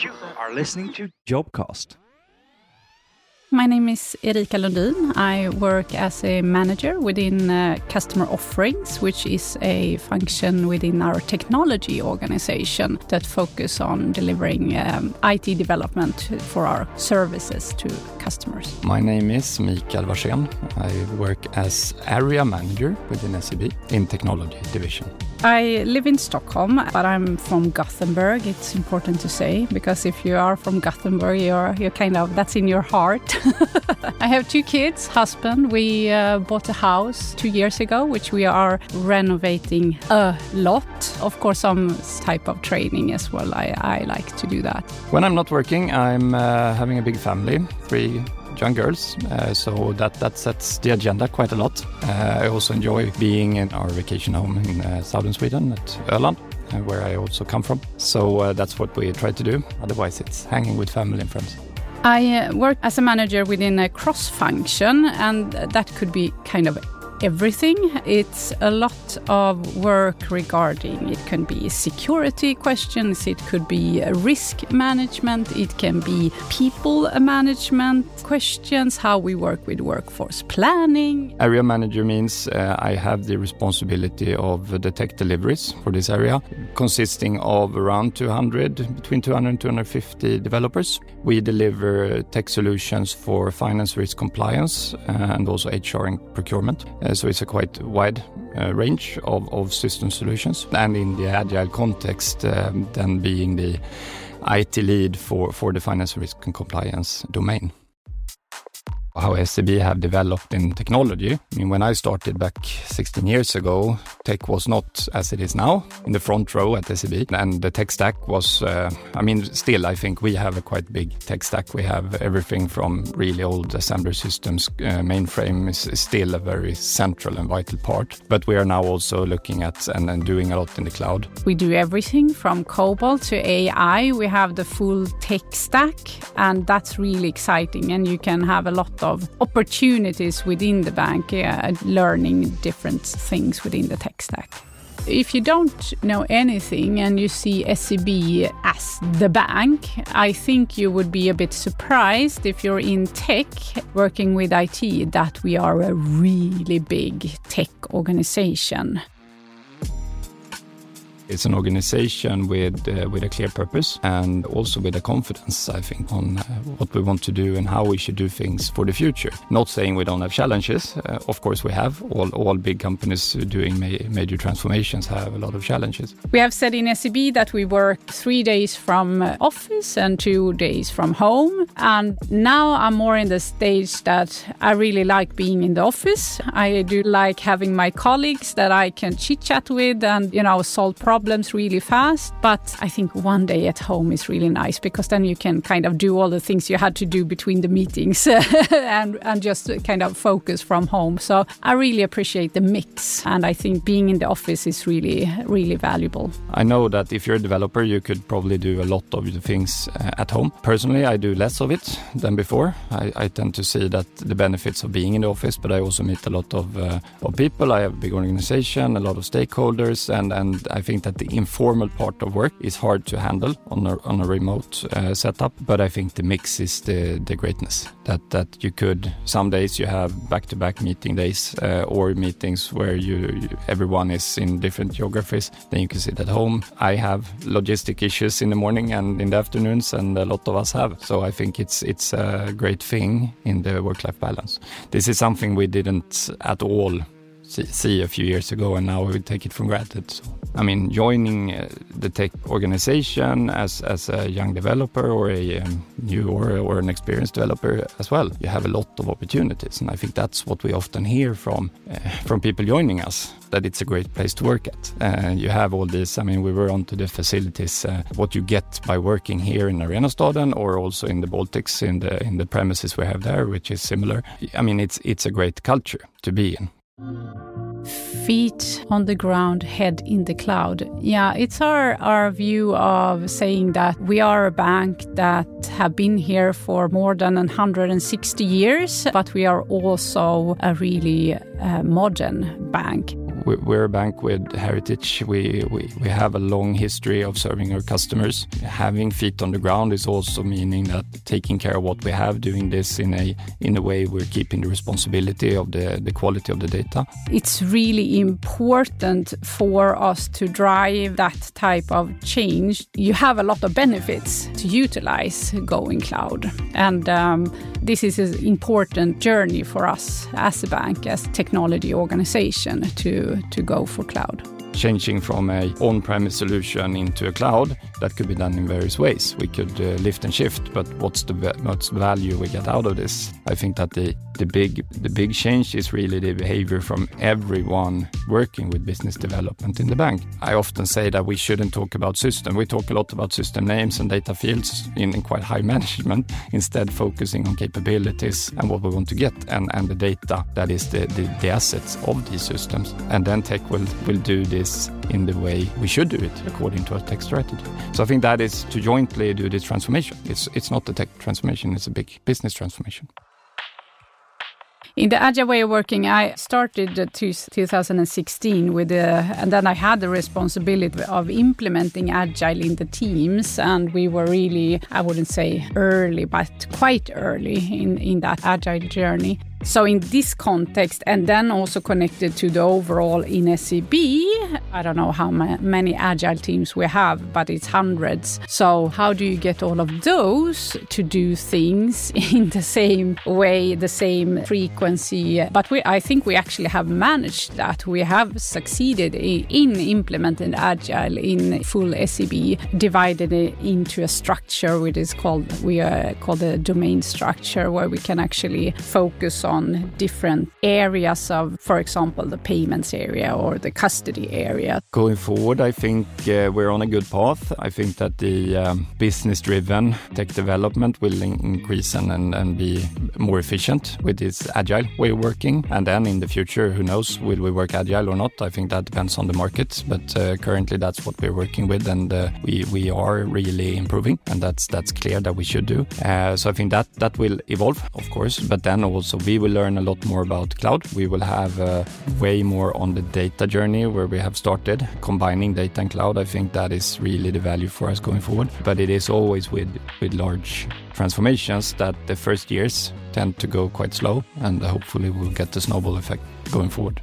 You are listening to Jobcast. My name is Erika Lundin. I work as a manager within uh, customer offerings, which is a function within our technology organization that focus on delivering um, IT development for our services to customers. My name is Mikael Warsén. I work as area manager within SEB in technology division. I live in Stockholm, but I'm from Gothenburg. It's important to say because if you are from Gothenburg, you're you're kind of that's in your heart. I have two kids, husband. We uh, bought a house two years ago, which we are renovating a lot. Of course, some type of training as well. I, I like to do that. When I'm not working, I'm uh, having a big family, three young girls, uh, so that, that sets the agenda quite a lot. Uh, I also enjoy being in our vacation home in uh, southern Sweden at Öland. Uh, where I also come from. So uh, that's what we try to do. Otherwise, it's hanging with family and friends. I uh, work as a manager within a cross function, and that could be kind of everything. It's a lot of work regarding it can be security questions, it could be risk management, it can be people management questions, how we work with workforce planning. Area manager means uh, I have the responsibility of the tech deliveries for this area, consisting of around 200, between 200 and 250 developers. We deliver tech solutions for finance risk compliance uh, and also HR and procurement. Uh, so it's a quite wide uh, range of, of system solutions. And in the agile context, um, then being the IT lead for, for the finance risk and compliance domain how SEB have developed in technology. I mean, when I started back 16 years ago, tech was not as it is now in the front row at SEB. And the tech stack was, uh, I mean, still, I think we have a quite big tech stack. We have everything from really old assembler systems. Uh, mainframe is, still a very central and vital part. But we are now also looking at and, and doing a lot in the cloud. We do everything from COBOL to AI. We have the full tech stack, and that's really exciting. And you can have a lot of of opportunities within the bank, uh, learning different things within the tech stack. If you don't know anything and you see SEB as the bank, I think you would be a bit surprised if you're in tech working with IT that we are a really big tech organization. It's an organization with uh, with a clear purpose and also with a confidence, I think, on uh, what we want to do and how we should do things for the future. Not saying we don't have challenges. Uh, of course, we have. All all big companies doing ma major transformations have a lot of challenges. We have said in SEB that we work three days from uh, office and two days from home. And now I'm more in the stage that I really like being in the office. I do like having my colleagues that I can chit chat with and you know solve problems problems really fast. But I think one day at home is really nice because then you can kind of do all the things you had to do between the meetings and, and just kind of focus from home. So I really appreciate the mix. And I think being in the office is really, really valuable. I know that if you're a developer, you could probably do a lot of the things uh, at home. Personally, I do less of it than before. I, I, tend to see that the benefits of being in the office, but I also meet a lot of, uh, of people. I have a big organization, a lot of stakeholders, and, and I think that the informal part of work is hard to handle on a, on a remote uh, setup. But I think the mix is the, the greatness that, that you could, some days you have back to back meeting days uh, or meetings where you, you, everyone is in different geographies. Then you can sit at home. I have logistic issues in the morning and in the afternoons, and a lot of us have. So I think it's, it's a great thing in the work life balance. This is something we didn't at all see, a few years ago, and now we take it for granted. So, I mean, joining uh, the tech organization as, as a young developer or a um, new or, or an experienced developer as well, you have a lot of opportunities, and I think that's what we often hear from uh, from people joining us that it's a great place to work at. Uh, you have all this. I mean, we were onto the facilities. Uh, what you get by working here in Arenastaden or also in the Baltics in the in the premises we have there, which is similar. I mean, it's it's a great culture to be in. Feet on the ground, head in the cloud. Yeah, it's our, our view of saying that we are a bank that have been here for more than 160 years, but we are also a really uh, modern bank we're a bank with heritage. We, we, we have a long history of serving our customers. Having feet on the ground is also meaning that taking care of what we have, doing this in a in a way we're keeping the responsibility of the, the quality of the data. It's really important for us to drive that type of change. You have a lot of benefits to utilize going cloud. And um, this is an important journey for us as a bank, as technology organization to, to go for cloud changing from a on-premise solution into a cloud, that could be done in various ways. We could uh, lift and shift, but what's the what's value we get out of this? I think that the the big the big change is really the behavior from everyone working with business development in the bank. I often say that we shouldn't talk about system. We talk a lot about system names and data fields in, in quite high management, instead focusing on capabilities and what we want to get and, and the data that is the, the, the assets of these systems. And then tech will, will do this in the way we should do it according to our tech strategy. So I think that is to jointly do this transformation. It's, it's not a tech transformation, it's a big business transformation. In the agile way of working, I started 2016 with the, and then I had the responsibility of implementing agile in the teams, and we were really, I wouldn't say early, but quite early in in that agile journey. So, in this context, and then also connected to the overall in SEB, I don't know how many agile teams we have, but it's hundreds. So, how do you get all of those to do things in the same way, the same frequency? But we, I think we actually have managed that. We have succeeded in implementing agile in full SEB, divided it into a structure which is called we are called the domain structure, where we can actually focus on different areas of, for example, the payments area or the custody area. Going forward, I think uh, we're on a good path. I think that the um, business driven tech development will in increase and, and, and be more efficient with this agile way of working. And then in the future, who knows, will we work agile or not? I think that depends on the market. But uh, currently, that's what we're working with, and uh, we, we are really improving, and that's that's clear that we should do. Uh, so I think that that will evolve, of course. But then also we will learn a lot more about cloud. We will have uh, way more on the data journey where we have started combining data and cloud. I think that is really the value for us going forward. But it is always with with large transformations that the first years tend to go quite slow, and hopefully we'll get the snowball effect going forward.